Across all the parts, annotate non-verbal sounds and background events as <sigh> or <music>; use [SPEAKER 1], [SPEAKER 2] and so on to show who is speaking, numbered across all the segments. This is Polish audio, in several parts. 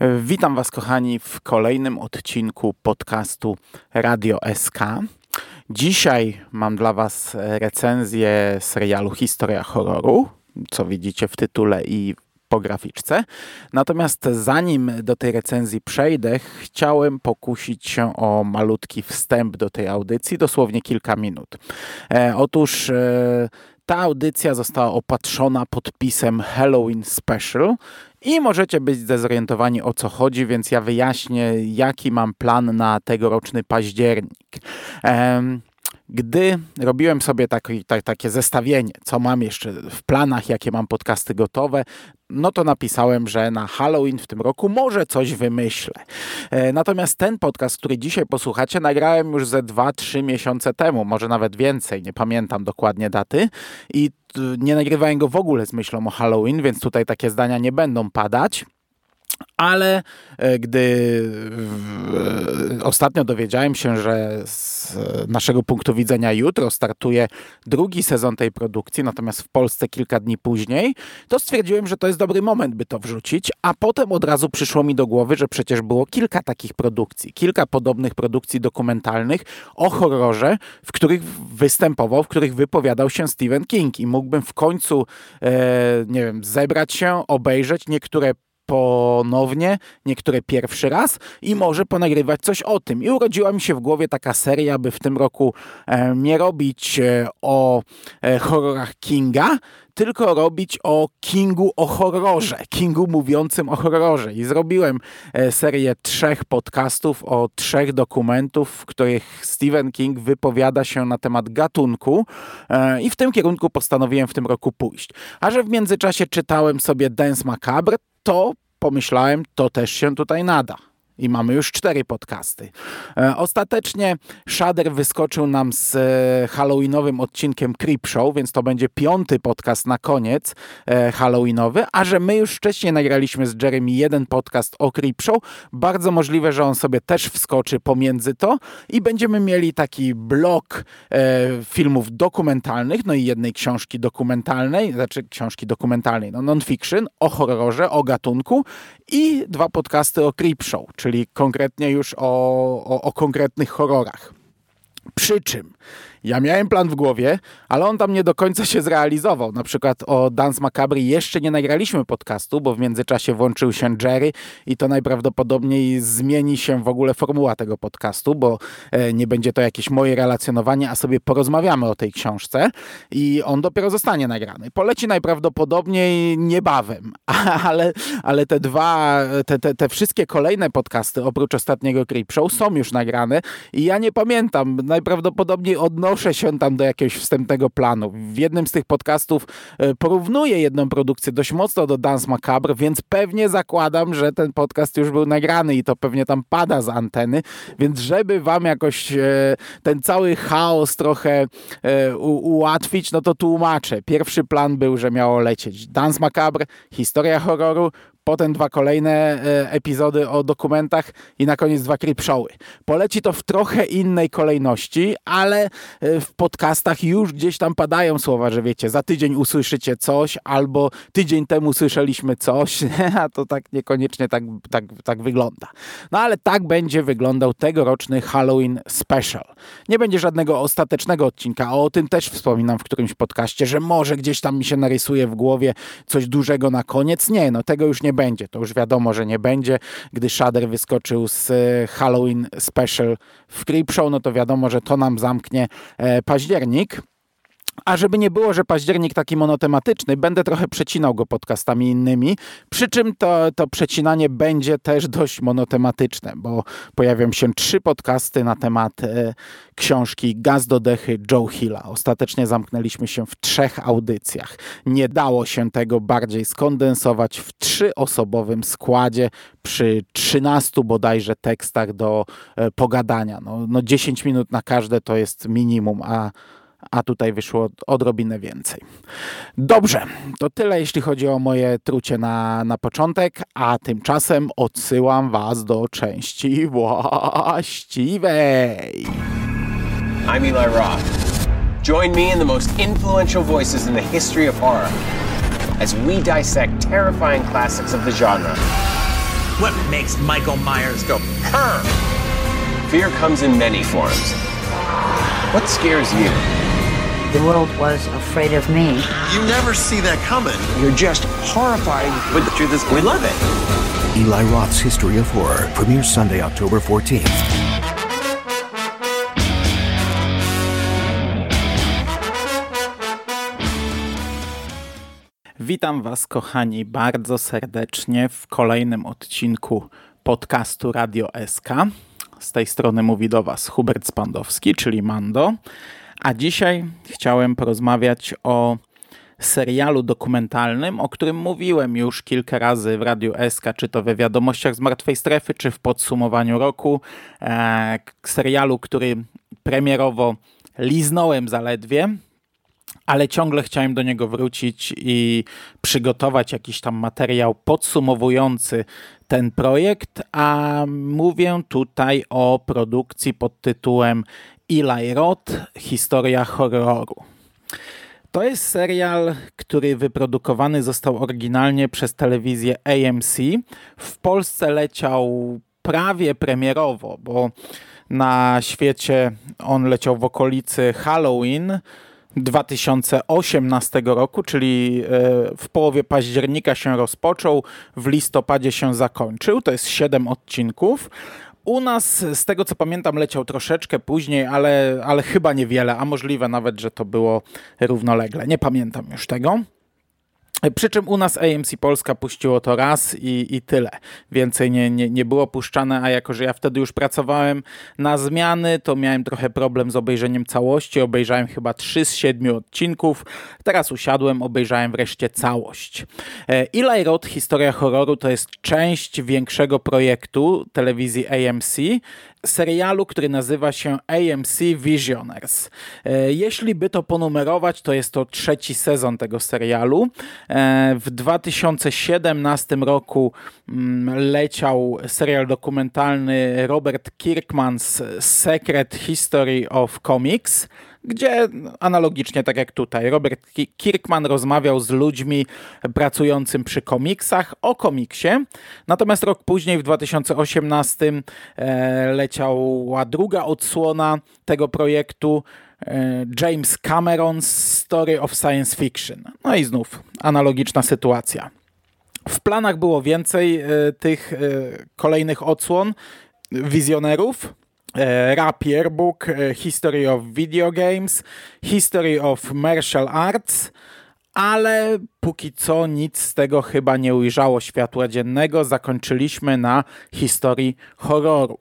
[SPEAKER 1] Witam Was, kochani, w kolejnym odcinku podcastu Radio SK. Dzisiaj mam dla Was recenzję serialu Historia Horroru, co widzicie w tytule i po graficzce. Natomiast zanim do tej recenzji przejdę, chciałem pokusić się o malutki wstęp do tej audycji, dosłownie kilka minut. E, otóż e, ta audycja została opatrzona podpisem Halloween Special i możecie być zdezorientowani o co chodzi, więc ja wyjaśnię, jaki mam plan na tegoroczny październik. Gdy robiłem sobie taki, tak, takie zestawienie, co mam jeszcze w planach, jakie mam podcasty gotowe, no to napisałem, że na Halloween w tym roku może coś wymyślę. E, natomiast ten podcast, który dzisiaj posłuchacie, nagrałem już ze 2-3 miesiące temu, może nawet więcej, nie pamiętam dokładnie daty i nie nagrywałem go w ogóle z myślą o Halloween, więc tutaj takie zdania nie będą padać. Ale e, gdy ostatnio dowiedziałem się, że z naszego punktu widzenia jutro startuje drugi sezon tej produkcji, natomiast w Polsce kilka dni później, to stwierdziłem, że to jest dobry moment, by to wrzucić, a potem od razu przyszło mi do głowy, że przecież było kilka takich produkcji, kilka podobnych produkcji dokumentalnych o horrorze, w których występował, w których wypowiadał się Stephen King i mógłbym w końcu, e, nie wiem, zebrać się, obejrzeć niektóre ponownie, niektóre pierwszy raz i może ponagrywać coś o tym. I urodziła mi się w głowie taka seria, by w tym roku e, nie robić e, o e, horrorach Kinga, tylko robić o Kingu o horrorze, Kingu mówiącym o horrorze. I zrobiłem serię trzech podcastów o trzech dokumentów, w których Stephen King wypowiada się na temat gatunku i w tym kierunku postanowiłem w tym roku pójść. A że w międzyczasie czytałem sobie Dance Macabre, to pomyślałem, to też się tutaj nada. I mamy już cztery podcasty. E, ostatecznie Shader wyskoczył nam z e, halloweenowym odcinkiem Creep Show, więc to będzie piąty podcast na koniec e, halloweenowy, a że my już wcześniej nagraliśmy z Jeremy jeden podcast o Creep Show, bardzo możliwe, że on sobie też wskoczy pomiędzy to i będziemy mieli taki blok filmów dokumentalnych, no i jednej książki dokumentalnej, znaczy książki dokumentalnej, no non-fiction, o horrorze, o gatunku i dwa podcasty o Creep Show, czyli konkretnie już o, o, o konkretnych horrorach. Przy czym ja miałem plan w głowie, ale on tam nie do końca się zrealizował. Na przykład o Dance Macabre jeszcze nie nagraliśmy podcastu, bo w międzyczasie włączył się Jerry i to najprawdopodobniej zmieni się w ogóle formuła tego podcastu, bo e, nie będzie to jakieś moje relacjonowanie, a sobie porozmawiamy o tej książce i on dopiero zostanie nagrany. Poleci najprawdopodobniej niebawem, <laughs> ale, ale te dwa, te, te, te wszystkie kolejne podcasty oprócz ostatniego Creep Show są już nagrane i ja nie pamiętam, najprawdopodobniej odnoszę się tam do jakiegoś wstępnego planu. W jednym z tych podcastów e, porównuję jedną produkcję dość mocno do Dance Macabre, więc pewnie zakładam, że ten podcast już był nagrany i to pewnie tam pada z anteny, więc żeby wam jakoś e, ten cały chaos trochę e, ułatwić, no to tłumaczę. Pierwszy plan był, że miało lecieć Dance Macabre, historia horroru, potem dwa kolejne e, epizody o dokumentach i na koniec dwa creepshowy. Poleci to w trochę innej kolejności, ale e, w podcastach już gdzieś tam padają słowa, że wiecie, za tydzień usłyszycie coś, albo tydzień temu słyszeliśmy coś, <laughs> a to tak niekoniecznie tak, tak, tak wygląda. No ale tak będzie wyglądał tegoroczny Halloween Special. Nie będzie żadnego ostatecznego odcinka, o tym też wspominam w którymś podcaście, że może gdzieś tam mi się narysuje w głowie coś dużego na koniec. Nie, no tego już nie będzie. To już wiadomo, że nie będzie. Gdy Shader wyskoczył z e, Halloween Special w Creepshow, no to wiadomo, że to nam zamknie e, październik. A żeby nie było, że październik taki monotematyczny, będę trochę przecinał go podcastami innymi, przy czym to, to przecinanie będzie też dość monotematyczne, bo pojawią się trzy podcasty na temat e, książki Gaz do dechy Joe Hilla. Ostatecznie zamknęliśmy się w trzech audycjach. Nie dało się tego bardziej skondensować w trzyosobowym składzie przy 13 bodajże tekstach do e, pogadania. No, no 10 minut na każde to jest minimum, a a tutaj wyszło odrobinę więcej. Dobrze, to tyle jeśli chodzi o moje trucie na, na początek, a tymczasem odsyłam Was do części właściwej. I'm Eli Roth. Join me in the most influential voices in the history of horror as we dissect terrifying classics of the genre
[SPEAKER 2] What makes Michael Myers go, her?
[SPEAKER 3] Fear comes in many forms. What scares you?
[SPEAKER 4] The world was afraid of me.
[SPEAKER 5] You never see that coming.
[SPEAKER 3] You're just horrified, but the truth is, we love it.
[SPEAKER 6] Eli Roth's History of Horror premieres Sunday, October 14th.
[SPEAKER 1] Witam Was, kochani, bardzo serdecznie w kolejnym odcinku podcastu Radio SK. Z tej strony mówi do Was Hubert Spandowski, czyli Mando. A dzisiaj chciałem porozmawiać o serialu dokumentalnym, o którym mówiłem już kilka razy w Radiu SK, czy to we wiadomościach z Martwej Strefy, czy w podsumowaniu roku. E, serialu, który premierowo liznąłem zaledwie, ale ciągle chciałem do niego wrócić i przygotować jakiś tam materiał podsumowujący ten projekt, a mówię tutaj o produkcji pod tytułem Eli Roth Historia horroru. To jest serial, który wyprodukowany został oryginalnie przez telewizję AMC. W Polsce leciał prawie premierowo, bo na świecie on leciał w okolicy Halloween 2018 roku, czyli e, w połowie października się rozpoczął, w listopadzie się zakończył. To jest 7 odcinków. U nas, z tego co pamiętam, leciał troszeczkę później, ale, ale chyba niewiele, a możliwe nawet, że to było równolegle. Nie pamiętam już tego. Przy czym u nas AMC Polska puściło to raz i, i tyle. Więcej nie, nie, nie było puszczane, a jako, że ja wtedy już pracowałem na zmiany, to miałem trochę problem z obejrzeniem całości. Obejrzałem chyba 3 z 7 odcinków. Teraz usiadłem, obejrzałem wreszcie całość. E, Eli Roth, Historia horroru, to jest część większego projektu telewizji AMC, serialu, który nazywa się AMC Visioners. E, jeśli by to ponumerować, to jest to trzeci sezon tego serialu. E, w 2017 roku mm, leciał serial dokumentalny Robert Kirkman's Secret History of Comics gdzie analogicznie tak jak tutaj Robert Kirkman rozmawiał z ludźmi pracującymi przy komiksach o komiksie. Natomiast rok później, w 2018, e, leciała druga odsłona tego projektu. E, James Cameron's Story of Science Fiction. No i znów analogiczna sytuacja. W planach było więcej e, tych kolejnych odsłon wizjonerów, E, Rapier Book, e, History of Video Games, History of Martial Arts, ale póki co nic z tego chyba nie ujrzało światła dziennego. Zakończyliśmy na historii horroru.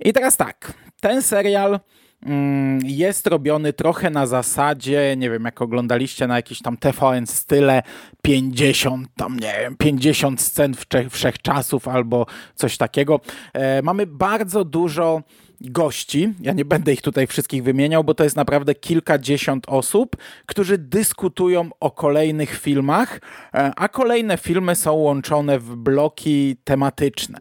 [SPEAKER 1] I teraz tak, ten serial mm, jest robiony trochę na zasadzie, nie wiem, jak oglądaliście na jakiś tam TVN style 50, tam nie wiem, 50 scen wszechczasów albo coś takiego. E, mamy bardzo dużo gości. Ja nie będę ich tutaj wszystkich wymieniał, bo to jest naprawdę kilkadziesiąt osób, którzy dyskutują o kolejnych filmach, e, a kolejne filmy są łączone w bloki tematyczne.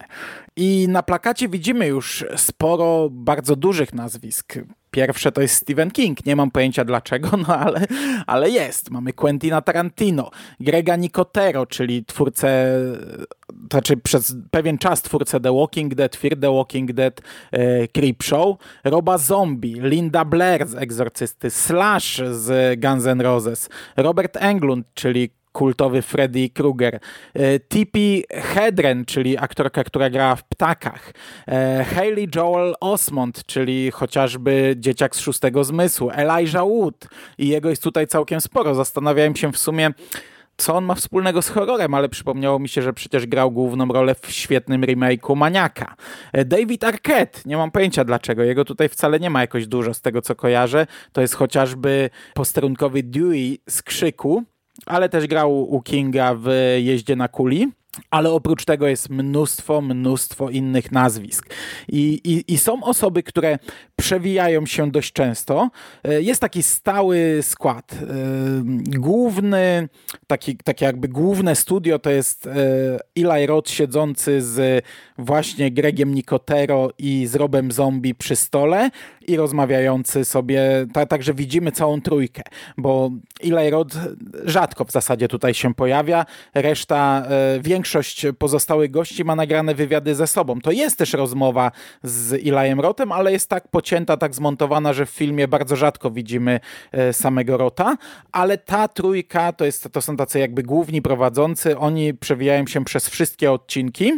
[SPEAKER 1] I na plakacie widzimy już sporo bardzo dużych nazwisk. Pierwsze to jest Stephen King, nie mam pojęcia dlaczego, no ale, ale jest. Mamy Quentina Tarantino, Grega Nicotero, czyli twórcę, znaczy przez pewien czas twórcę The Walking Dead, Fear the Walking Dead, e, Creepshow, Roba Zombie, Linda Blair z Egzorcysty, Slash z Guns N' Roses, Robert Englund, czyli kultowy Freddy Krueger, e, Tippi Hedren, czyli aktorka, która grała w Ptakach, e, Hayley Joel Osmond, czyli chociażby dzieciak z szóstego zmysłu, Elijah Wood. I jego jest tutaj całkiem sporo. Zastanawiałem się w sumie, co on ma wspólnego z horrorem, ale przypomniało mi się, że przecież grał główną rolę w świetnym remake'u Maniaka. E, David Arquette, nie mam pojęcia dlaczego, jego tutaj wcale nie ma jakoś dużo z tego, co kojarzę. To jest chociażby posterunkowy Dewey z Krzyku, ale też grał u Kinga w Jeździe na kuli. Ale oprócz tego jest mnóstwo, mnóstwo innych nazwisk. I, i, I, są osoby, które przewijają się dość często. E, jest taki stały skład. E, główny, taki, takie jakby główne studio to jest e, Eli Roth siedzący z właśnie Gregiem Nicotero i z Robem Zombie przy stole i rozmawiający sobie, tak, także widzimy całą trójkę, bo Roth rzadko w zasadzie tutaj się pojawia. Reszta, większość większość pozostałych gości ma nagrane wywiady ze sobą. To jest też rozmowa z Elijem Rotem, ale jest tak pocięta, tak zmontowana, że w filmie bardzo rzadko widzimy e, samego Rota, ale ta trójka to, jest, to są tacy jakby główni prowadzący, oni przewijają się przez wszystkie odcinki.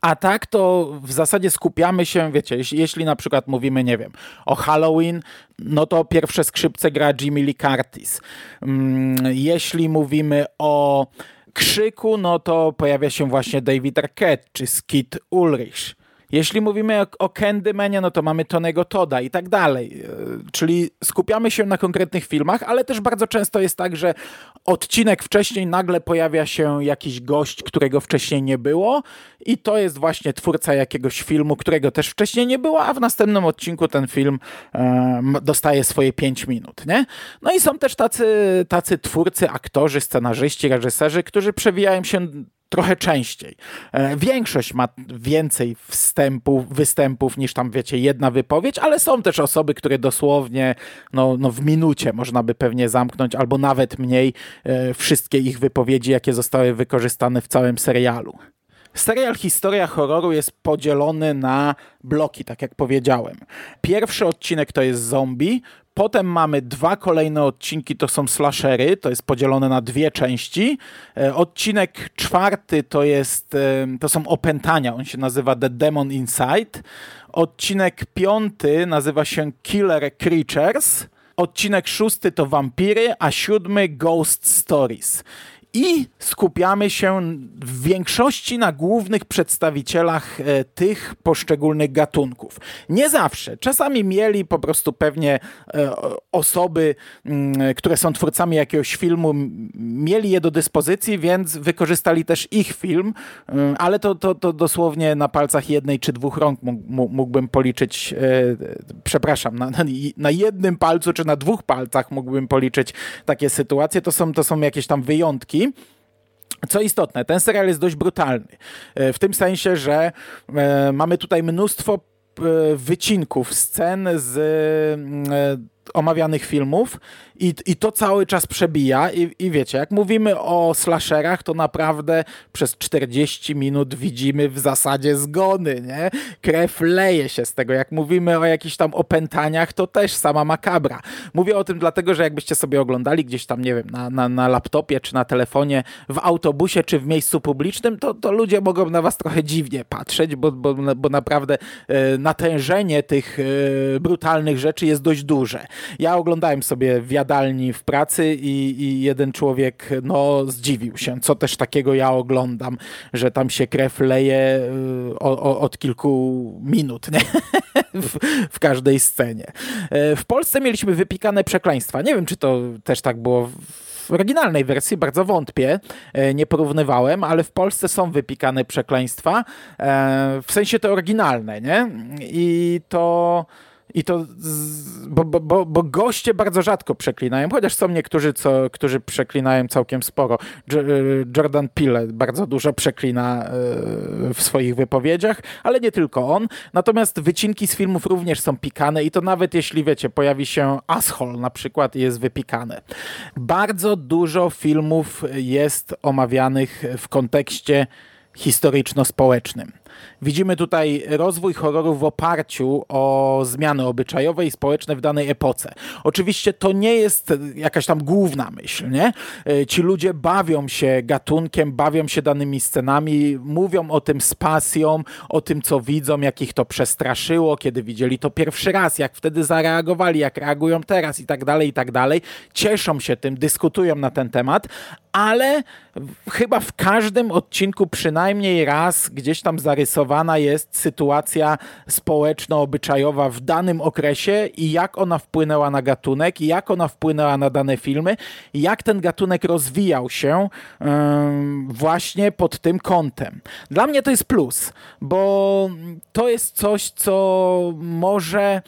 [SPEAKER 1] A tak to w zasadzie skupiamy się, wiecie, jeśli, na przykład mówimy, nie wiem, o Halloween, no to pierwsze skrzypce gra Jimmy Lee Curtis. Mm, jeśli mówimy o Krzyku, no to pojawia się właśnie David Arquette czy Skid Ulrich. Jeśli mówimy o, o Candymanie, no to mamy Tonego Toda i tak dalej. E, czyli skupiamy się na konkretnych filmach, ale też bardzo często jest tak, że odcinek wcześniej nagle pojawia się jakiś gość, którego wcześniej nie było i to jest właśnie twórca jakiegoś filmu, którego też wcześniej nie było, a w następnym odcinku ten film e, dostaje swoje 5 minut, nie? No i są też tacy, tacy twórcy, aktorzy, scenarzyści, reżyserzy, którzy przewijają się trochę częściej. E, większość ma więcej wstępów, występów niż tam, wiecie, jedna wypowiedź, ale są też osoby, które dosłownie no, no w minucie można by pewnie zamknąć, albo nawet mniej e, wszystkie ich wypowiedzi, jakie zostały wykorzystane w całym serialu. Serial Historia Horroru jest podzielony na bloki, tak jak powiedziałem. Pierwszy odcinek to jest zombie, Potem mamy dwa kolejne odcinki, to są slashery, to jest podzielone na dwie części. E, odcinek czwarty to jest, to są opętania, on się nazywa The Demon Inside. Odcinek piąty nazywa się Killer Creatures. Odcinek szósty to Wampiry, a siódmy Ghost Stories i skupiamy się w większości na głównych przedstawicielach e, tych poszczególnych gatunków. Nie zawsze. Czasami mieli po prostu pewnie e, osoby, mm, które są twórcami jakiegoś filmu, mieli je do dyspozycji, więc wykorzystali też ich film, mm, ale to, to, to dosłownie na palcach jednej czy dwóch rąk mógłbym policzyć, e, przepraszam, na, na jednym palcu czy na dwóch palcach mógłbym policzyć takie sytuacje. To są, to są jakieś tam wyjątki. Co istotne, ten serial jest dość brutalny. E, w tym sensie, że e, mamy tutaj mnóstwo e, wycinków, scen z omawianych filmów i, i to cały czas przebija I, i wiecie, jak mówimy o slasherach, to naprawdę przez 40 minut widzimy w zasadzie zgony, nie? Krew leje się z tego. Jak mówimy o jakichś tam opętaniach, to też sama makabra. Mówię o tym dlatego, że jakbyście sobie oglądali gdzieś tam, nie wiem, na, na, na laptopie, czy na telefonie, w autobusie, czy w miejscu publicznym, to, to ludzie mogą na was trochę dziwnie patrzeć, bo, bo, bo naprawdę e, natężenie tych e, brutalnych rzeczy jest dość duże. Ja oglądałem sobie w jadalni w pracy i, i jeden człowiek no, zdziwił się, co też takiego ja oglądam, że tam się krew leje y, o, o, od kilku minut nie? <laughs> w, w każdej scenie. E, w Polsce mieliśmy wypikane przekleństwa. Nie wiem, czy to też tak było w oryginalnej wersji bardzo wątpię, e, nie porównywałem, ale w Polsce są wypikane przekleństwa, w sensie to oryginalne, nie? I to i to, z, bo, bo, bo, goście bardzo rzadko przeklinają, chociaż są niektórzy, co, którzy przeklinają całkiem sporo. E, Jordan Peele bardzo dużo przeklina e, w swoich wypowiedziach, ale nie tylko on. Natomiast wycinki z filmów również są pikane i to nawet jeśli, wiecie, pojawi się Asshole na przykład jest wypikane. Bardzo dużo filmów jest omawianych w kontekście historyczno-społecznym. Widzimy tutaj rozwój horroru w oparciu o zmiany obyczajowe i społeczne w danej epoce. Oczywiście to nie jest jakaś tam główna myśl, nie? E, ci ludzie bawią się gatunkiem, bawią się danymi scenami, mówią o tym z pasją, o tym, co widzą, jak ich to przestraszyło, kiedy widzieli to pierwszy raz, jak wtedy zareagowali, jak reagują teraz i tak dalej, i tak dalej. Cieszą się tym, dyskutują na ten temat, ale chyba w każdym odcinku przynajmniej raz gdzieś tam zarysowana jest sytuacja społeczno-obyczajowa w danym okresie i jak ona wpłynęła na gatunek, i jak ona wpłynęła na dane filmy, jak ten gatunek rozwijał się yy, właśnie pod tym kątem. Dla mnie to jest plus, bo to jest coś, co może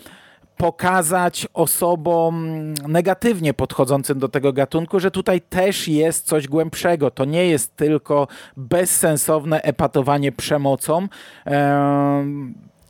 [SPEAKER 1] pokazać osobom negatywnie podchodzącym do tego gatunku, że tutaj też jest coś głębszego. To nie jest tylko bezsensowne epatowanie przemocą.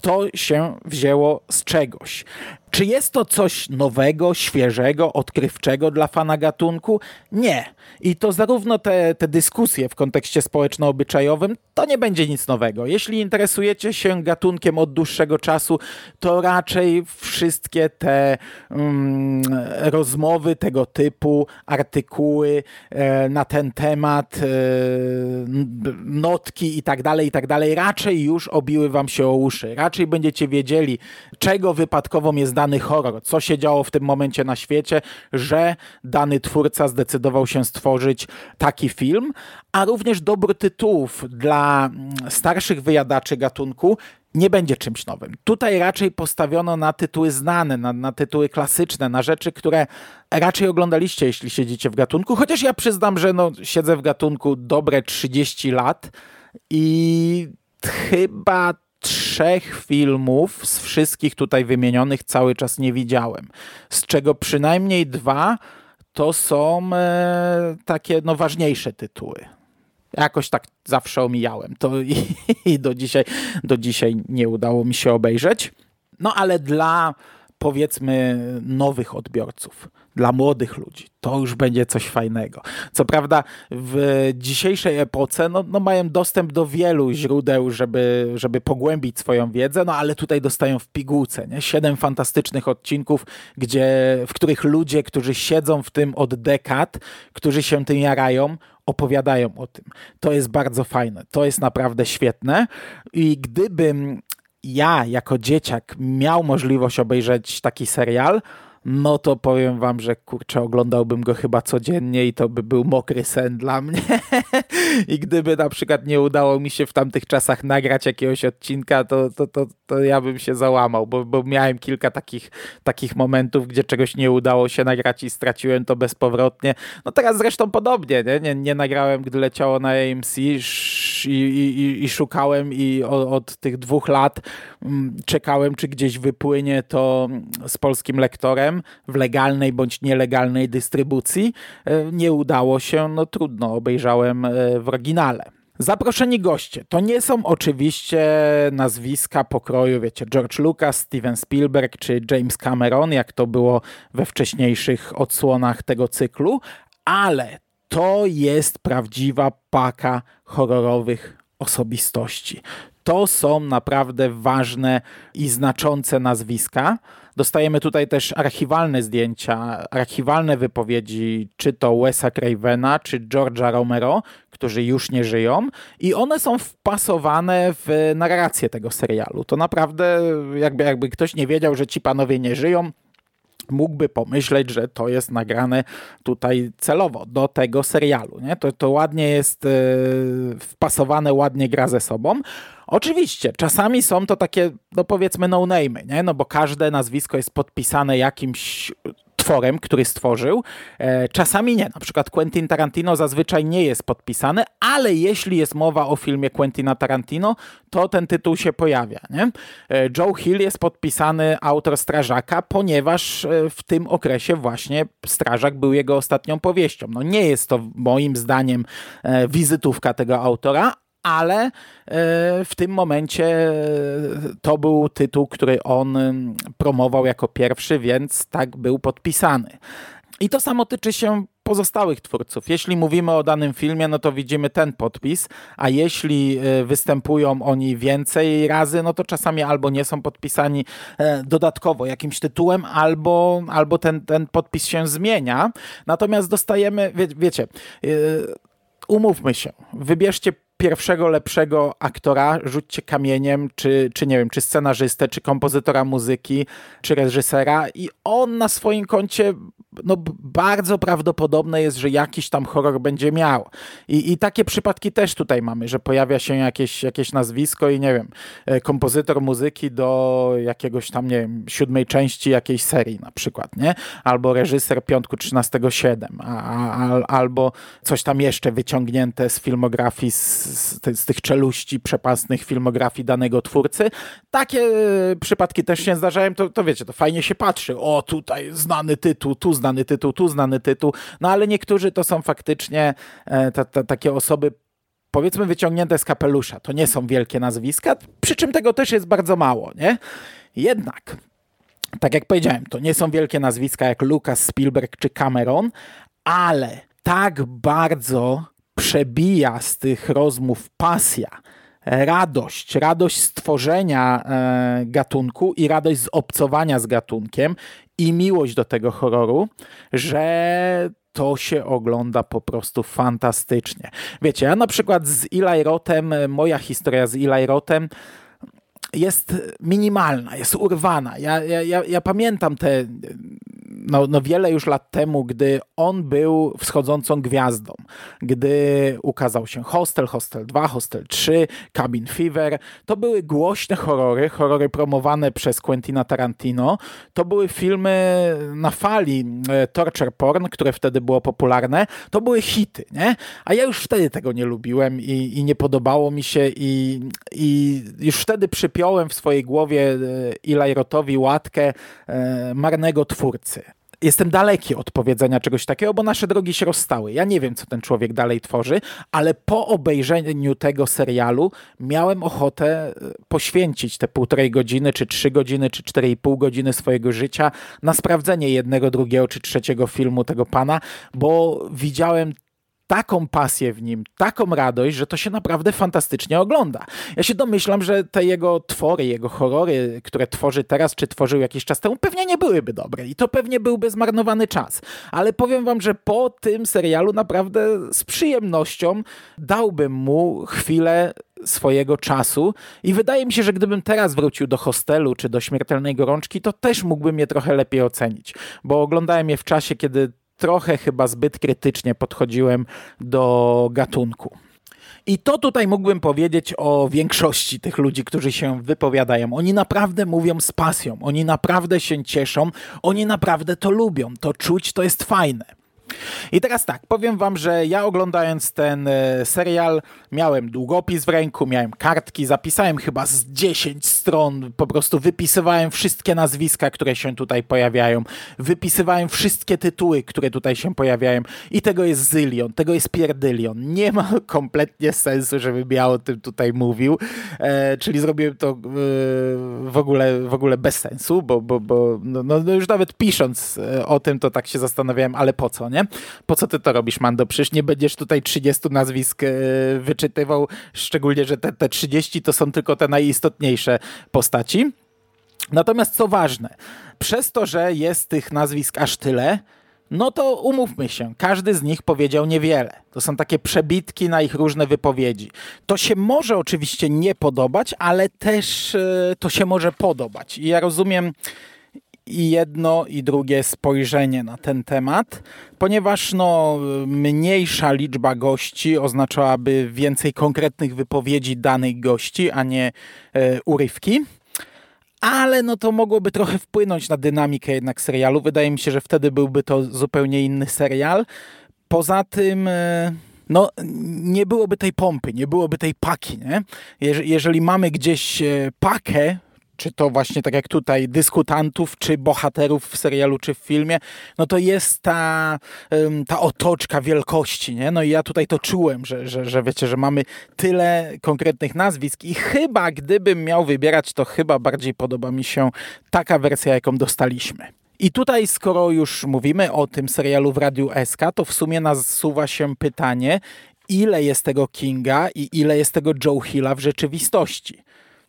[SPEAKER 1] To się wzięło z czegoś. Czy jest to coś nowego, świeżego, odkrywczego dla fana gatunku? Nie. I to zarówno te, te dyskusje w kontekście społeczno-obyczajowym, to nie będzie nic nowego. Jeśli interesujecie się gatunkiem od dłuższego czasu, to raczej wszystkie te mm, rozmowy tego typu, artykuły e, na ten temat, e, notki i tak dalej, i tak dalej, raczej już obiły wam się o uszy. Raczej będziecie wiedzieli, czego wypadkową jest dany horror, co się działo w tym momencie na świecie, że dany twórca zdecydował się stworzyć taki film, a również dobór tytułów dla mm, starszych wyjadaczy gatunku nie będzie czymś nowym. Tutaj raczej postawiono na tytuły znane, na, na, tytuły klasyczne, na rzeczy, które raczej oglądaliście, jeśli siedzicie w gatunku. Chociaż ja przyznam, że no, siedzę w gatunku dobre 30 lat i chyba trzech filmów z wszystkich tutaj wymienionych cały czas nie widziałem. Z czego przynajmniej dwa to są e, takie no, ważniejsze tytuły. Jakoś tak zawsze omijałem to i, <laughs> i do, dzisiaj, do dzisiaj nie udało mi się obejrzeć. No ale dla powiedzmy nowych odbiorców, dla młodych ludzi. To już będzie coś fajnego. Co prawda w dzisiejszej epoce no, no mają dostęp do wielu źródeł, żeby, żeby pogłębić swoją wiedzę, no ale tutaj dostają w pigułce. Nie? Siedem fantastycznych odcinków, gdzie, w których ludzie, którzy siedzą w tym od dekad, którzy się tym jarają, opowiadają o tym. To jest bardzo fajne. To jest naprawdę świetne. I gdybym ja jako dzieciak miał możliwość obejrzeć taki serial, no to powiem wam, że kurczę, oglądałbym go chyba codziennie i to by był mokry sen dla mnie. <laughs> I gdyby na przykład nie udało mi się w tamtych czasach nagrać jakiegoś odcinka, to, to, to, to ja bym się załamał, bo, bo miałem kilka takich, takich momentów, gdzie czegoś nie udało się nagrać i straciłem to bezpowrotnie. No teraz zresztą podobnie, nie, nie, nie nagrałem, gdy leciało na AMC i, i, i szukałem i od, od tych dwóch lat mm, czekałem, czy gdzieś wypłynie to z polskim lektorem w legalnej bądź nielegalnej dystrybucji. E, nie udało się, no trudno, obejrzałem e, w oryginale. Zaproszeni goście to nie są oczywiście nazwiska pokroju, wiecie, George Lucas, Steven Spielberg czy James Cameron, jak to było we wcześniejszych odsłonach tego cyklu, ale to jest prawdziwa paka horrorowych osobistości. To są naprawdę ważne i znaczące nazwiska. Dostajemy tutaj też archiwalne zdjęcia, archiwalne wypowiedzi, czy to Wesa Cravena, czy George'a Romero, którzy już nie żyją, i one są wpasowane w narrację tego serialu. To naprawdę, jakby, jakby ktoś nie wiedział, że ci panowie nie żyją, mógłby pomyśleć, że to jest nagrane tutaj celowo do tego serialu. Nie? To, to ładnie jest yy, wpasowane, ładnie gra ze sobą. Oczywiście, czasami są to takie, no powiedzmy, no-name, nie? No bo każde nazwisko jest podpisane jakimś tworem, który stworzył. E, czasami nie. Na przykład Quentin Tarantino zazwyczaj nie jest podpisany, ale jeśli jest mowa o filmie Quentina Tarantino, to ten tytuł się pojawia. Nie? E, Joe Hill jest podpisany autor Strażaka, ponieważ e, w tym okresie właśnie Strażak był jego ostatnią powieścią. No nie jest to moim zdaniem wizytówka tego autora, ale e, w tym momencie e, to był tytuł, który on promował jako pierwszy, więc tak był podpisany. I to samo tyczy się pozostałych twórców. Jeśli mówimy o danym filmie, no to widzimy ten podpis, a jeśli e, występują oni więcej razy, no to czasami albo nie są podpisani dodatkowo jakimś tytułem, albo, albo ten, ten podpis się zmienia. Natomiast dostajemy, wie, wiecie, umówmy się, wybierzcie pierwszego lepszego aktora rzućcie kamieniem, czy, czy nie wiem, czy scenarzystę, czy kompozytora muzyki, czy reżysera i on na swoim koncie no, bardzo prawdopodobne jest, że jakiś tam horror będzie miał. I, I takie przypadki też tutaj mamy, że pojawia się jakieś, jakieś nazwisko i nie wiem, e, kompozytor muzyki do jakiegoś tam, nie wiem, siódmej części jakiejś serii na przykład, nie? Albo reżyser Piątku 13.7, a, a, albo coś tam jeszcze wyciągnięte z filmografii, z, z, z tych czeluści przepasnych filmografii danego twórcy. Takie e, przypadki też się zdarzają, to, to wiecie, to fajnie się patrzy. O, tutaj znany tytuł, tu znany tytuł, tu znany tytuł, no ale niektórzy to są faktycznie e, ta, ta, takie osoby powiedzmy wyciągnięte z kapelusza. To nie są wielkie nazwiska, przy czym tego też jest bardzo mało, nie? Jednak Tak jak powiedziałem, to nie są wielkie nazwiska jak Lucas, Spielberg czy Cameron, ale tak bardzo przebija z tych rozmów pasja, radość, radość stworzenia e, gatunku i radość z obcowania z gatunkiem i miłość do tego horroru, że to się ogląda po prostu fantastycznie. Wiecie, ja na przykład z Eli Rotem, moja historia z Eli Rotem jest minimalna, jest urwana. Ja, ja, ja, ja pamiętam te no, no wiele już lat temu, gdy on był wschodzącą gwiazdą, gdy ukazał się Hostel, Hostel 2, Hostel 3, Cabin Fever, to były głośne horrory, horrory promowane przez Quentina Tarantino. To były filmy na fali e, torture porn, które wtedy było popularne. To były hity, nie? A ja już wtedy tego nie lubiłem i, i nie podobało mi się i, i już wtedy przypiąłem w swojej głowie e, Eli Rotowi łatkę e, marnego twórcy jestem daleki od powiedzenia czegoś takiego, bo nasze drogi się rozstały. Ja nie wiem, co ten człowiek dalej tworzy, ale po obejrzeniu tego serialu miałem ochotę e, poświęcić te półtorej godziny, czy trzy godziny, czy cztery i pół godziny swojego życia na sprawdzenie jednego, drugiego, czy trzeciego filmu tego pana, bo widziałem taką pasję w nim, taką radość, że to się naprawdę fantastycznie ogląda. Ja się domyślam, że te jego twory, jego horrory, które tworzy teraz, czy tworzył jakiś czas temu, pewnie nie byłyby dobre i to pewnie byłby zmarnowany czas. Ale powiem wam, że po tym serialu naprawdę z przyjemnością dałbym mu chwilę swojego czasu i wydaje mi się, że gdybym teraz wrócił do hostelu czy do śmiertelnej gorączki, to też mógłbym je trochę lepiej ocenić, bo oglądałem je w czasie, kiedy trochę chyba zbyt krytycznie podchodziłem do gatunku. I to tutaj mógłbym powiedzieć o większości tych ludzi, którzy się wypowiadają. Oni naprawdę mówią z pasją, oni naprawdę się cieszą, oni naprawdę to lubią. To czuć, to jest fajne. I teraz tak, powiem wam, że ja oglądając ten e, serial miałem długopis w ręku, miałem kartki, zapisałem chyba z 10 stron, po prostu wypisywałem wszystkie nazwiska, które się tutaj pojawiają, wypisywałem wszystkie tytuły, które tutaj się pojawiają i tego jest zylion, tego jest pierdylion. Nie ma <laughs> kompletnie sensu, żebym ja o tym tutaj mówił, e, czyli zrobiłem to e, w, ogóle, w ogóle bez sensu, bo, bo, bo no, no już nawet pisząc e, o tym, to tak się zastanawiałem, ale po co, nie? Po co ty to robisz, Mando? Przecież nie będziesz tutaj 30 nazwisk e, wyczytywał, szczególnie, że te, te 30 to są tylko te najistotniejsze postaci. Natomiast co ważne, przez to, że jest tych nazwisk aż tyle, no to umówmy się, każdy z nich powiedział niewiele. To są takie przebitki na ich różne wypowiedzi. To się może oczywiście nie podobać, ale też e, to się może podobać. I ja rozumiem i jedno i drugie spojrzenie na ten temat, ponieważ no, mniejsza liczba gości oznaczałaby więcej konkretnych wypowiedzi danych gości, a nie e, urywki. Ale no to mogłoby trochę wpłynąć na dynamikę jednak serialu. Wydaje mi się, że wtedy byłby to zupełnie inny serial. Poza tym... E, no, nie byłoby tej pompy, nie byłoby tej paki, nie? Jeżeli mamy gdzieś e, pakę czy to właśnie tak jak tutaj, dyskutantów, czy bohaterów w serialu, czy w filmie, no to jest ta, ta otoczka wielkości, nie? No i ja tutaj to czułem, że, że, że wiecie, że mamy tyle konkretnych nazwisk i chyba gdybym miał wybierać, to chyba bardziej podoba mi się taka wersja, jaką dostaliśmy. I tutaj, skoro już mówimy o tym serialu w Radiu SK, to w sumie nasuwa się pytanie, ile jest tego Kinga i ile jest tego Joe Hilla w rzeczywistości.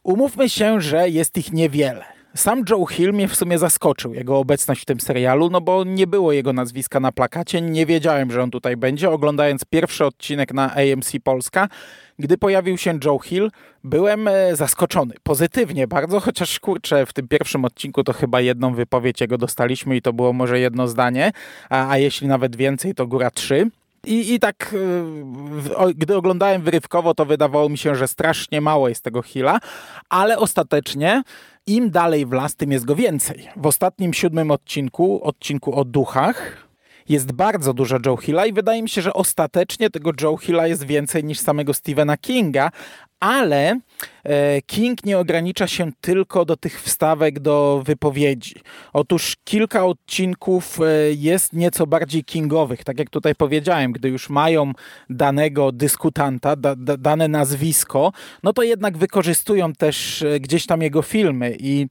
[SPEAKER 1] Umówmy się, że jest ich niewiele. Sam Joe Hill mnie w sumie zaskoczył, jego obecność w tym serialu, no bo nie było jego nazwiska na plakacie, nie wiedziałem, że on tutaj będzie. Oglądając pierwszy odcinek na AMC Polska, gdy pojawił się Joe Hill, byłem e, zaskoczony, pozytywnie bardzo, chociaż kurczę, w tym pierwszym odcinku to chyba jedną wypowiedź jego dostaliśmy i to było może jedno zdanie, a, a jeśli nawet więcej, to góra trzy. I, I tak, y, gdy oglądałem wyrywkowo, to wydawało mi się, że strasznie mało jest tego Hilla, ale ostatecznie im dalej w las, tym jest go więcej. W ostatnim siódmym odcinku, odcinku o duchach, jest bardzo dużo Joe Hilla i wydaje mi się, że ostatecznie tego Joe Hilla jest więcej niż samego Stephena Kinga, ale King nie ogranicza się tylko do tych wstawek do wypowiedzi. Otóż kilka odcinków e, jest nieco bardziej kingowych, tak jak tutaj powiedziałem, gdy już mają danego dyskutanta, da, da, dane nazwisko, no to jednak wykorzystują też e, gdzieś tam jego filmy i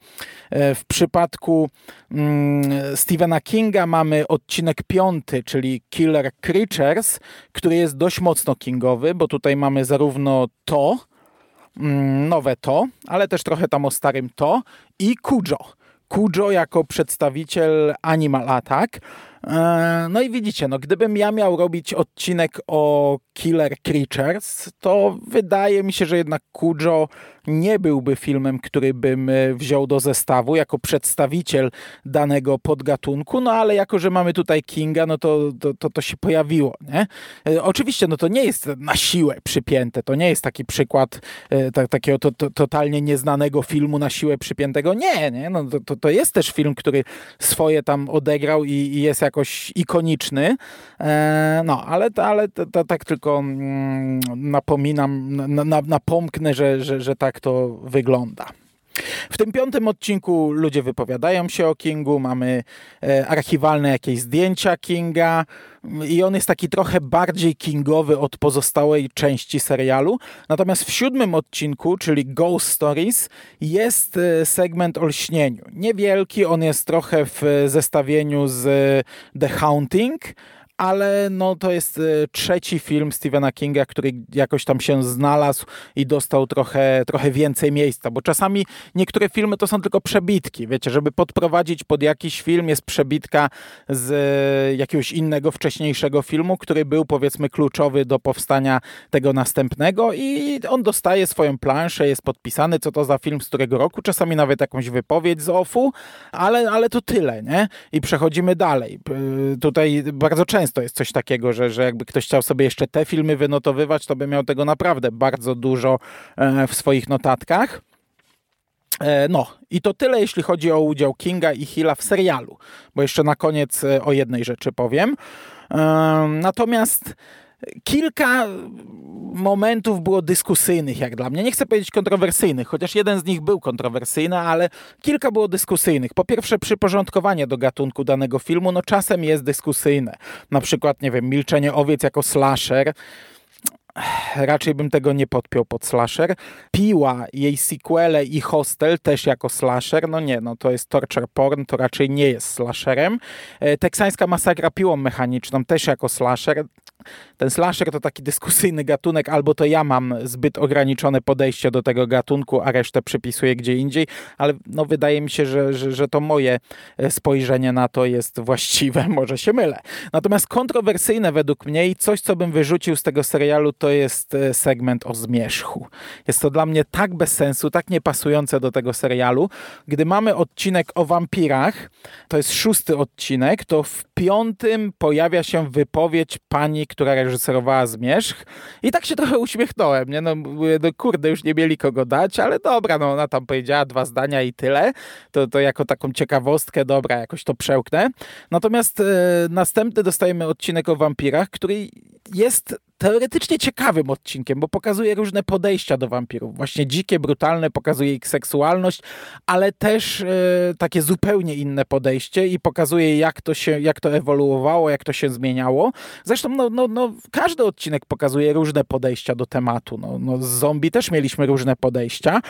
[SPEAKER 1] w przypadku mm, Stephena Kinga mamy odcinek piąty, czyli Killer Creatures, który jest dość mocno kingowy, bo tutaj mamy zarówno to, nowe to, ale też trochę tam o starym to i Kujo. Kujo jako przedstawiciel Animal Attack. E, no i widzicie, no gdybym ja miał robić odcinek o Killer Creatures, to wydaje mi się, że jednak Kujo nie byłby filmem, który bym e, wziął do zestawu jako przedstawiciel danego podgatunku, no ale jako, że mamy tutaj Kinga, no to to, to, to się pojawiło, nie? E, oczywiście, no to nie jest na siłę przypięte, to nie jest taki przykład e, takiego to, to, totalnie nieznanego filmu na siłę przypiętego, nie, nie? No to, to, jest też film, który swoje tam odegrał i, i jest jakoś ikoniczny, e, no, ale, ale tak tylko mm, napominam, na, na, napomknę, że, że, że tak to wygląda. W tym piątym odcinku ludzie wypowiadają się o Kingu, mamy e, archiwalne jakieś zdjęcia Kinga i on jest taki trochę bardziej kingowy od pozostałej części serialu. Natomiast w siódmym odcinku, czyli Ghost Stories, jest e, segment o lśnieniu. Niewielki, on jest trochę w zestawieniu z The Haunting, ale no to jest e, trzeci film Stephena Kinga, który jakoś tam się znalazł i dostał trochę, trochę więcej miejsca, bo czasami niektóre filmy to są tylko przebitki, wiecie, żeby podprowadzić pod jakiś film jest przebitka z e, jakiegoś innego, wcześniejszego filmu, który był powiedzmy kluczowy do powstania tego następnego i on dostaje swoją planszę, jest podpisany, co to za film, z którego roku, czasami nawet jakąś wypowiedź z OFU, ale, ale to tyle, nie? I przechodzimy dalej. Tutaj bardzo często często jest coś takiego, że, że jakby ktoś chciał sobie jeszcze te filmy wynotowywać, to by miał tego naprawdę bardzo dużo e, w swoich notatkach. E, no, i to tyle, jeśli chodzi o udział Kinga i Hilla w serialu, bo jeszcze na koniec e, o jednej rzeczy powiem. Natomiast kilka momentów było dyskusyjnych, jak dla mnie. Nie chcę powiedzieć kontrowersyjnych, chociaż jeden z nich był kontrowersyjny, ale kilka było dyskusyjnych. Po pierwsze, przyporządkowanie do gatunku danego filmu, no czasem jest dyskusyjne. Na przykład, nie wiem, Milczenie owiec jako slasher raczej bym tego nie podpiął pod slasher. Piła, jej sequele i Hostel też jako slasher, no nie, no to jest torture porn, to raczej nie jest slasherem. E, teksańska masakra piłą mechaniczną też jako slasher, ten slasher to taki dyskusyjny gatunek, albo to ja mam zbyt ograniczone podejście do tego gatunku, a resztę przypisuję gdzie indziej, ale no wydaje mi się, że, że, że to moje e, spojrzenie na to jest właściwe, <laughs> może się mylę. Natomiast kontrowersyjne według mnie i coś, co bym wyrzucił z tego serialu, to jest e, segment o zmierzchu. Jest to dla mnie tak bez sensu, tak niepasujące do tego serialu. Gdy mamy odcinek o wampirach, to jest szósty odcinek, to w piątym pojawia się wypowiedź pani, która reżyserowała Zmierzch i tak się trochę uśmiechnąłem, nie? No, no kurde, już nie mieli kogo dać, ale dobra, no ona tam powiedziała dwa zdania i tyle, to, to jako taką ciekawostkę, dobra, jakoś to przełknę. Natomiast e, następny dostajemy odcinek o wampirach, który jest teoretycznie ciekawym odcinkiem, bo pokazuje różne podejścia do wampirów. Właśnie dzikie, brutalne, pokazuje ich seksualność, ale też e, takie zupełnie inne podejście i pokazuje jak to się, jak to ewoluowało, jak to się zmieniało. Zresztą no, no, no, każdy odcinek pokazuje różne podejścia do tematu. No, no, z zombie też mieliśmy różne podejścia,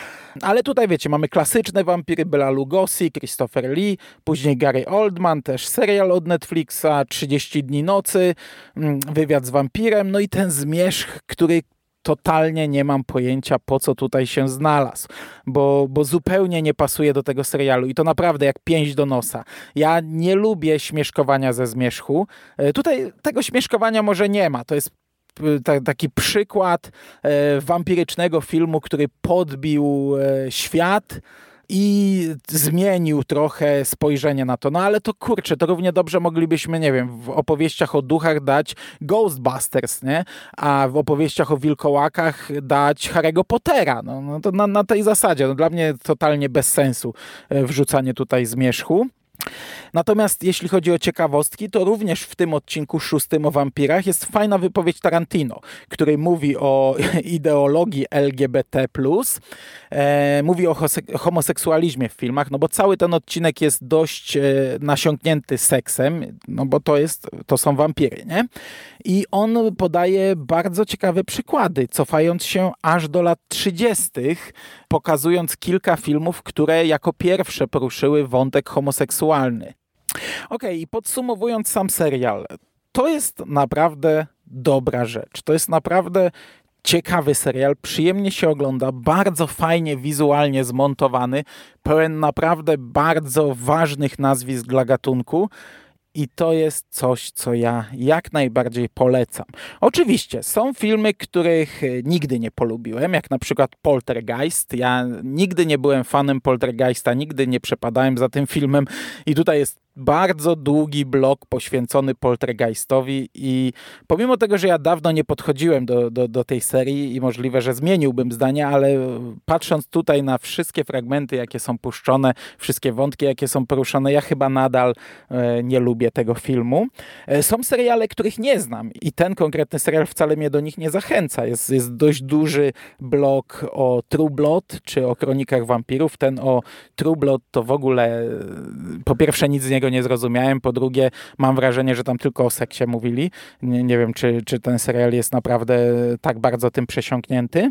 [SPEAKER 1] ale tutaj wiecie, mamy klasyczne wampiry Bela Lugosi, Christopher Lee, później Gary Oldman, też serial od Netflixa, 30 dni nocy, mm, wywiad z wampirem, no i ten zmierzch, który totalnie nie mam pojęcia, po co tutaj się znalazł, bo, bo zupełnie nie pasuje do tego serialu i to naprawdę jak pięść do nosa. Ja nie lubię śmieszkowania ze zmierzchu. E, tutaj tego śmieszkowania może nie ma, to jest e, taki przykład e, wampirycznego filmu, który podbił świat, i zmienił trochę spojrzenie na to. No ale to kurczę, to równie dobrze moglibyśmy, nie wiem, w opowieściach o duchach dać Ghostbusters, nie? A w opowieściach o wilkołakach dać Harry'ego Pottera. No, no to na, na tej zasadzie. No, dla mnie totalnie bez sensu e, wrzucanie tutaj zmierzchu. Natomiast jeśli chodzi o ciekawostki, to również w tym odcinku szóstym o wampirach jest fajna wypowiedź Tarantino, który mówi o <laughs> ideologii LGBT+, e, mówi o homoseksualizmie w filmach, no bo cały ten odcinek jest dość e, nasiąknięty seksem, no bo to, jest, to są wampiry, nie? I on podaje bardzo ciekawe przykłady, cofając się aż do lat 30., pokazując kilka filmów, które jako pierwsze poruszyły wątek homoseksualny. Ok, i podsumowując sam serial, to jest naprawdę dobra rzecz. To jest naprawdę ciekawy serial, przyjemnie się ogląda, bardzo fajnie wizualnie zmontowany, pełen naprawdę bardzo ważnych nazwisk dla gatunku. I to jest coś, co ja jak najbardziej polecam. Oczywiście są filmy, których nigdy nie polubiłem, jak na przykład Poltergeist. Ja nigdy nie byłem fanem Poltergeista, nigdy nie przepadałem za tym filmem i tutaj jest bardzo długi blok poświęcony Poltergeistowi i pomimo tego, że ja dawno nie podchodziłem do, do, do, tej serii i możliwe, że zmieniłbym zdanie, ale patrząc tutaj na wszystkie fragmenty, jakie są puszczone, wszystkie wątki, jakie są poruszone, ja chyba nadal e, nie lubię tego filmu. E, są seriale, których nie znam i ten konkretny serial wcale mnie do nich nie zachęca. Jest, jest dość duży blok o True Blood, czy o kronikach wampirów. Ten o True Blood to w ogóle e, po pierwsze nic z niego nie zrozumiałem. Po drugie, mam wrażenie, że tam tylko o seksie mówili. Nie, nie wiem, czy, czy ten serial jest naprawdę tak bardzo tym przesiąknięty.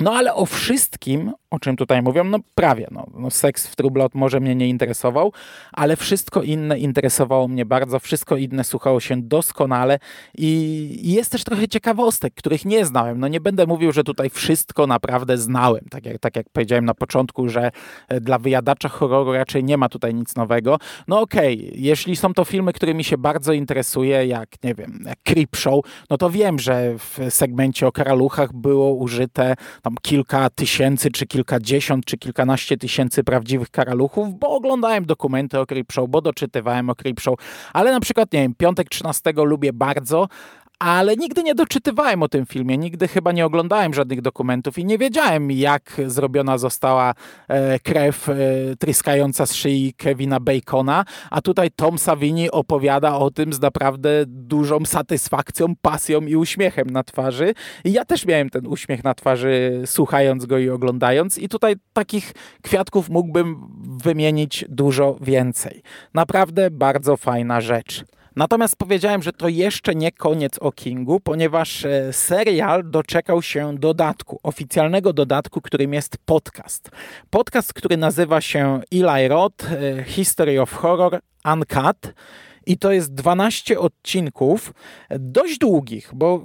[SPEAKER 1] No ale o wszystkim, o czym tutaj mówią, no prawie. No, no seks w True Blood może mnie nie interesował, ale wszystko inne interesowało mnie bardzo, wszystko inne słuchało się doskonale i jest też trochę ciekawostek, których nie znałem. No nie będę mówił, że tutaj wszystko naprawdę znałem. Tak jak, tak jak powiedziałem na początku, że e, dla wyjadacza horroru raczej nie ma tutaj nic nowego. No okej, okay, jeśli są to filmy, którymi się bardzo interesuje, jak nie wiem, jak no to wiem, że w segmencie o karaluchach było użyte tam kilka tysięcy, czy kilkadziesiąt, czy kilkanaście tysięcy prawdziwych karaluchów, bo oglądałem dokumenty o Creepshow, bo doczytywałem o Creepshow, ale na przykład, nie wiem, Piątek 13 lubię bardzo, ale nigdy nie doczytywałem o tym filmie, nigdy chyba nie oglądałem żadnych dokumentów i nie wiedziałem, jak zrobiona została e, krew e, tryskająca z szyi Kevina Bacona, a tutaj Tom Savini opowiada o tym z naprawdę dużą satysfakcją, pasją i uśmiechem na twarzy. I ja też miałem ten uśmiech na twarzy, słuchając go i oglądając, i tutaj takich kwiatków mógłbym wymienić dużo więcej. Naprawdę bardzo fajna rzecz. Natomiast powiedziałem, że to jeszcze nie koniec o Kingu, ponieważ e, serial doczekał się dodatku, oficjalnego dodatku, którym jest podcast. Podcast, który nazywa się Eli Roth e, History of Horror Uncut. I to jest 12 odcinków, dość długich, bo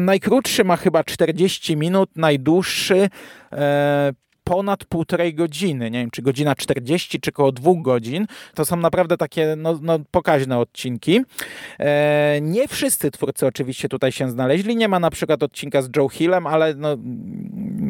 [SPEAKER 1] najkrótszy ma chyba 40 minut, najdłuższy e, ponad półtorej godziny, nie wiem, czy godzina 40, czy około dwóch godzin. To są naprawdę takie no, no pokaźne odcinki. E, nie wszyscy twórcy oczywiście tutaj się znaleźli. Nie ma na przykład odcinka z Joe Hillem, ale no,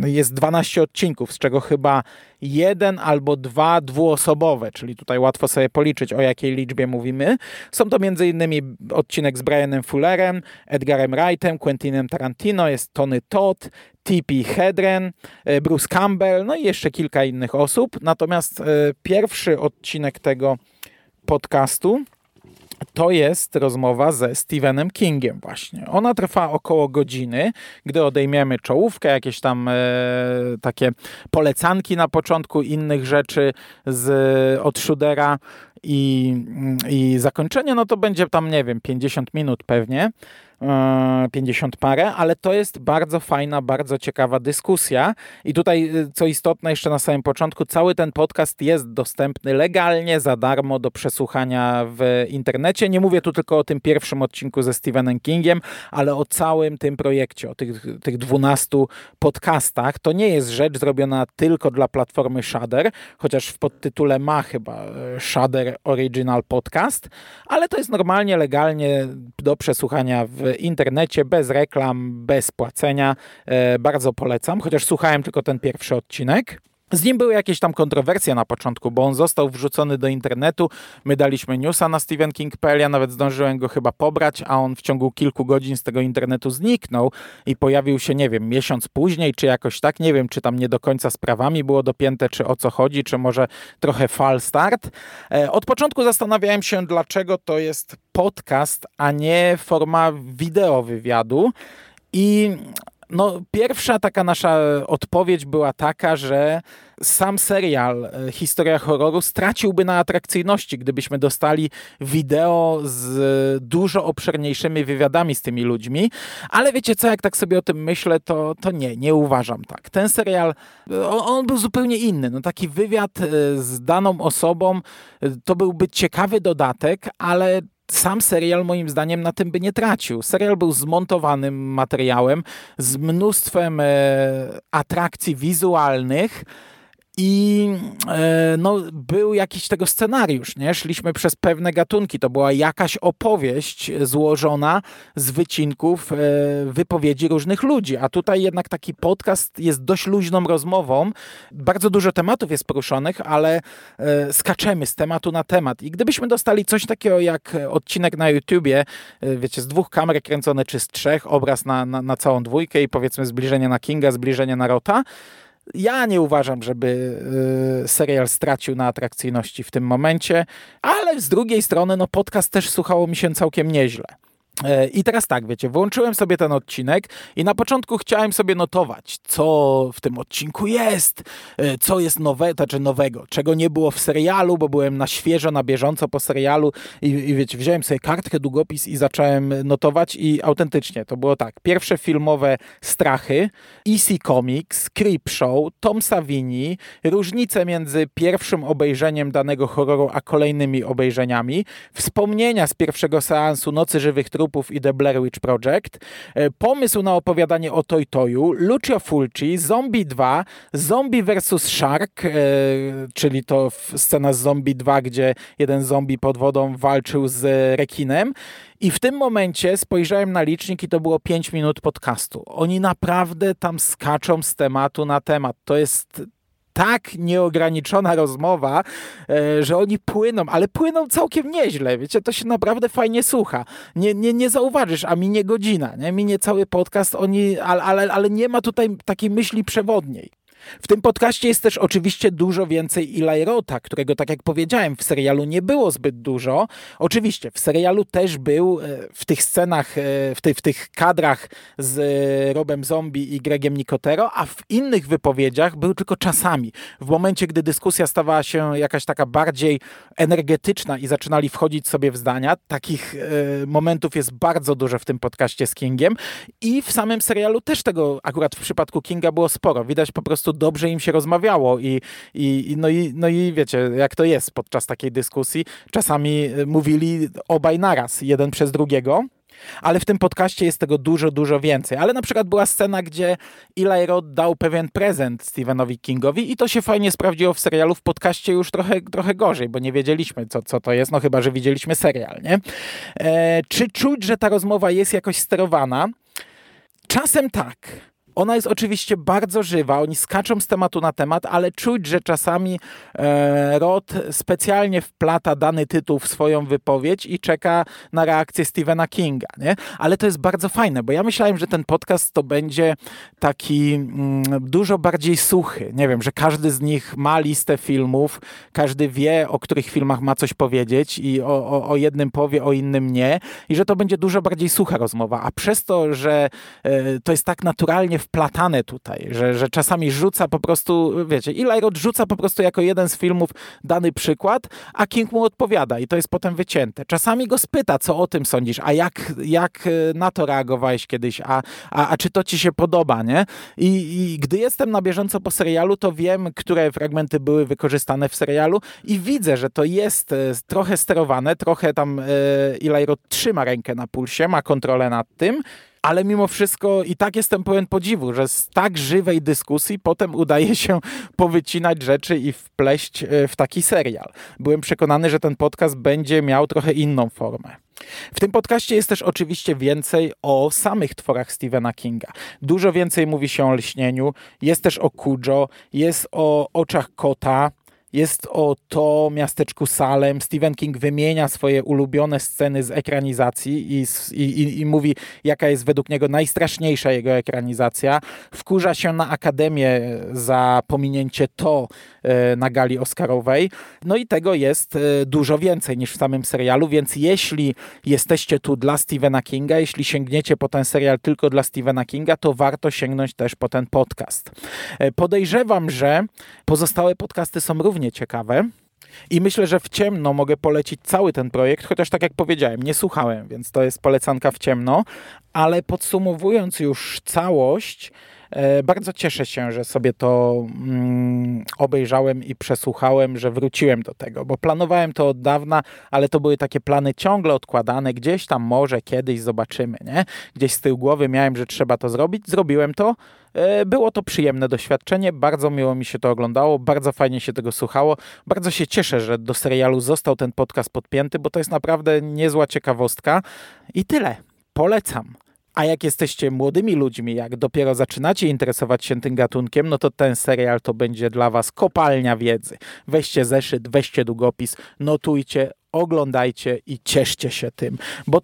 [SPEAKER 1] jest 12 odcinków, z czego chyba jeden albo dwa dwuosobowe, czyli tutaj łatwo sobie policzyć, o jakiej liczbie mówimy. Są to m.in. odcinek z Brianem Fullerem, Edgarem Wrightem, Quentinem Tarantino, jest Tony Todd, T.P. Hedren, e, Bruce Campbell, no i jeszcze kilka innych osób. Natomiast e, pierwszy odcinek tego podcastu to jest rozmowa ze Stephenem Kingiem właśnie. Ona trwa około godziny, gdy odejmiemy czołówkę, jakieś tam e, takie polecanki na początku innych rzeczy z, od Schudera i, i zakończenie, no to będzie tam, nie wiem, 50 minut pewnie. 50 e, parę, ale to jest bardzo fajna, bardzo ciekawa dyskusja. I tutaj, y, co istotne, jeszcze na samym początku, cały ten podcast jest dostępny legalnie, za darmo do przesłuchania w internecie. Nie mówię tu tylko o tym pierwszym odcinku ze Stephenem Kingiem, ale o całym tym projekcie, o tych, tych 12 podcastach. To nie jest rzecz zrobiona tylko dla platformy Shudder, chociaż w podtytule ma chyba e, Shudder Original Podcast, ale to jest normalnie, legalnie do przesłuchania w internecie, bez reklam, bez płacenia. E, bardzo polecam, chociaż słuchałem tylko ten pierwszy odcinek. Z nim były jakieś tam kontrowersje na początku, bo on został wrzucony do internetu. My daliśmy newsa na stephenking.pl, ja nawet zdążyłem go chyba pobrać, a on w ciągu kilku godzin z tego internetu zniknął i pojawił się, nie wiem, miesiąc później, czy jakoś tak. Nie wiem, czy tam nie do końca sprawami było dopięte, czy o co chodzi, czy może trochę fal start. E, od początku zastanawiałem się, dlaczego to jest podcast, a nie forma wideo wywiadu. I no, pierwsza taka nasza odpowiedź była taka, że sam serial e, Historia horroru straciłby na atrakcyjności, gdybyśmy dostali wideo z dużo obszerniejszymi wywiadami z tymi ludźmi. Ale wiecie co, jak tak sobie o tym myślę, to, to nie, nie uważam tak. Ten serial, on, on był zupełnie inny. No, taki wywiad e, z daną osobą e, to byłby ciekawy dodatek, ale sam serial moim zdaniem na tym by nie tracił. Serial był zmontowanym materiałem z mnóstwem e, atrakcji wizualnych. I e, no, był jakiś tego scenariusz, nie? Szliśmy przez pewne gatunki. To była jakaś opowieść złożona z wycinków e, wypowiedzi różnych ludzi. A tutaj jednak taki podcast jest dość luźną rozmową. Bardzo dużo tematów jest poruszonych, ale e, skaczemy z tematu na temat. I gdybyśmy dostali coś takiego jak odcinek na YouTubie, wiecie, z dwóch kamer kręcone czy z trzech, obraz na, na, na całą dwójkę i powiedzmy zbliżenie na Kinga, zbliżenie na Rota, ja nie uważam, żeby y, serial stracił na atrakcyjności w tym momencie, ale z drugiej strony, no podcast też słuchało mi się całkiem nieźle. E, I teraz tak, wiecie, włączyłem sobie ten odcinek i na początku chciałem sobie notować, co w tym odcinku jest, e, co jest nowe, znaczy nowego, czego nie było w serialu, bo byłem na świeżo, na bieżąco po serialu i, i wiecie, wziąłem sobie kartkę, długopis i zacząłem notować i autentycznie to było tak. Pierwsze filmowe strachy, EC Comics, Creepshow, Tom Savini, różnice między pierwszym obejrzeniem danego horroru a kolejnymi obejrzeniami, wspomnienia z pierwszego seansu Nocy Żywych Trup trupów i The Blair Witch Project, e, pomysł na opowiadanie o Toy Toyu, Lucio Fulci, Zombie 2, Zombie vs. Shark, e, czyli to scena z Zombie 2, gdzie jeden zombie pod wodą walczył z rekinem. I w tym momencie spojrzałem na licznik i to było 5 minut podcastu. Oni naprawdę tam skaczą z tematu na temat. To jest tak nieograniczona rozmowa, e, że oni płyną, ale płyną całkiem nieźle, wiecie, to się naprawdę fajnie słucha. Nie, nie, nie zauważysz, a minie godzina, nie? minie cały podcast, oni, ale, ale, ale nie ma tutaj takiej myśli przewodniej. W tym podcaście jest też oczywiście dużo więcej Eli Rota, którego, tak jak powiedziałem, w serialu nie było zbyt dużo. Oczywiście w serialu też był e, w tych scenach, e, w, ty, w tych kadrach z Robem Zombie i Gregiem Nicotero, a w innych wypowiedziach był tylko czasami. W momencie, gdy dyskusja stawała się jakaś taka bardziej energetyczna i zaczynali wchodzić sobie w zdania, takich e, momentów jest bardzo dużo w tym podcaście z Kingiem i w samym serialu też tego akurat w przypadku Kinga było sporo. Widać po prostu dobrze im się rozmawiało i, i, no, i, no i wiecie, jak to jest podczas takiej dyskusji. Czasami y, mówili obaj naraz, jeden przez drugiego. Ale w tym podcaście jest tego dużo, dużo więcej. Ale na przykład była scena, gdzie Eli Roth dał pewien prezent Stephenowi Kingowi i to się fajnie sprawdziło w serialu. W podcaście już trochę, trochę gorzej, bo nie wiedzieliśmy, co, co to jest, no chyba, że widzieliśmy serial, nie? E, czy czuć, że ta rozmowa jest jakoś sterowana? Czasem tak. Ona jest oczywiście bardzo żywa, oni skaczą z tematu na temat, ale czuć, że czasami e, Rod specjalnie wplata dany tytuł w swoją wypowiedź i czeka na reakcję Stephena Kinga, nie? Ale to jest bardzo fajne, bo ja myślałem, że ten podcast to będzie taki mm, dużo bardziej suchy. Nie wiem, że każdy z nich ma listę filmów, każdy wie, o których filmach ma coś powiedzieć i o, o, o jednym powie, o innym nie i że to będzie dużo bardziej sucha rozmowa, a przez to, że e, to jest tak naturalnie wplatane tutaj, że, że czasami rzuca po prostu, wiecie, Eli Roth rzuca po prostu jako jeden z filmów dany przykład, a King mu odpowiada i to jest potem wycięte. Czasami go spyta, co o tym sądzisz, a jak, jak e, na to reagowałeś kiedyś, a, a, a czy to ci się podoba, nie? I, I gdy jestem na bieżąco po serialu, to wiem, które fragmenty były wykorzystane w serialu i widzę, że to jest e, trochę sterowane, trochę tam e, Eli Roth trzyma rękę na pulsie, ma kontrolę nad tym, ale mimo wszystko i tak jestem pełen podziwu, że z tak żywej dyskusji potem udaje się powycinać rzeczy i wpleść e, w taki serial. Byłem przekonany, że ten podcast będzie miał trochę inną formę. W tym podcaście jest też oczywiście więcej o samych tworach Stephena Kinga. Dużo więcej mówi się o lśnieniu, jest też o Kujo, jest o oczach kota, jest o to miasteczku Salem. Stephen King wymienia swoje ulubione sceny z ekranizacji i, i, i, mówi, jaka jest według niego najstraszniejsza jego ekranizacja. Wkurza się na Akademię za pominięcie to e, na gali Oscarowej. No i tego jest e, dużo więcej niż w samym serialu, więc jeśli jesteście tu dla Stephena Kinga, jeśli sięgniecie po ten serial tylko dla Stephena Kinga, to warto sięgnąć też po ten podcast. E, podejrzewam, że pozostałe podcasty są równie równie ciekawe. I myślę, że w ciemno mogę polecić cały ten projekt, chociaż tak jak powiedziałem, nie słuchałem, więc to jest polecanka w ciemno, ale podsumowując już całość, bardzo cieszę się, że sobie to mm, obejrzałem i przesłuchałem, że wróciłem do tego, bo planowałem to od dawna, ale to były takie plany ciągle odkładane, gdzieś tam może kiedyś zobaczymy, nie? Gdzieś z tyłu głowy miałem, że trzeba to zrobić, zrobiłem to, E, było to przyjemne doświadczenie, bardzo miło mi się to oglądało, bardzo fajnie się tego słuchało. Bardzo się cieszę, że do serialu został ten podcast podpięty, bo to jest naprawdę niezła ciekawostka. I tyle. Polecam. A jak jesteście młodymi ludźmi, jak dopiero zaczynacie interesować się tym gatunkiem, no to ten serial to będzie dla was kopalnia wiedzy. Weźcie zeszyt, weźcie długopis, notujcie, oglądajcie i cieszcie się tym, bo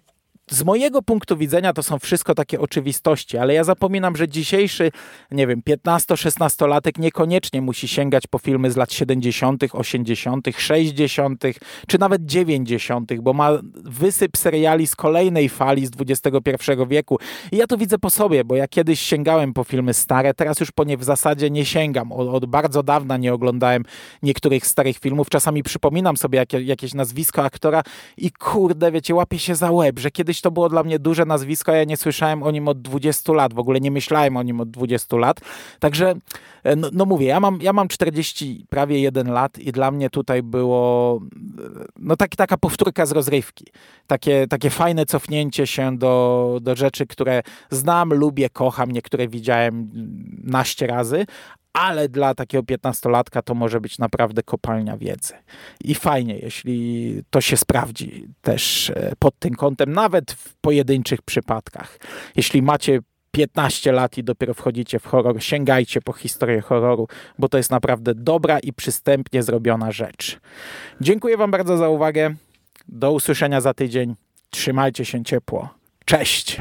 [SPEAKER 1] z mojego punktu widzenia to są wszystko takie oczywistości, ale ja zapominam, że dzisiejszy, nie wiem, 15-16-latek niekoniecznie musi sięgać po filmy z lat 70., 80., 60., czy nawet 90., bo ma wysyp seriali z kolejnej fali z XXI wieku. I ja to widzę po sobie, bo ja kiedyś sięgałem po filmy stare, teraz już po nie w zasadzie nie sięgam. Od, od bardzo dawna nie oglądałem niektórych starych filmów. Czasami przypominam sobie jakie, jakieś nazwisko aktora i kurde, wiecie, łapię się za łeb, że kiedy kiedyś to było dla mnie duże nazwisko, ja nie słyszałem o nim od 20 lat, w ogóle nie myślałem o nim od 20 lat. Także, e, no, no mówię, ja mam, ja mam 40, prawie 1 lat i dla mnie tutaj było no tak, taka powtórka z rozrywki. Takie, takie fajne cofnięcie się do, do rzeczy, które znam, lubię, kocham, niektóre widziałem naście razy, ale dla takiego piętnastolatka to może być naprawdę kopalnia wiedzy. I fajnie, jeśli to się sprawdzi też e, pod tym kątem, nawet w pojedynczych przypadkach. Jeśli macie 15 lat i dopiero wchodzicie w horror, sięgajcie po historię horroru, bo to jest naprawdę dobra i przystępnie zrobiona rzecz. Dziękuję Wam bardzo za uwagę. Do usłyszenia za tydzień. Trzymajcie się ciepło. Cześć!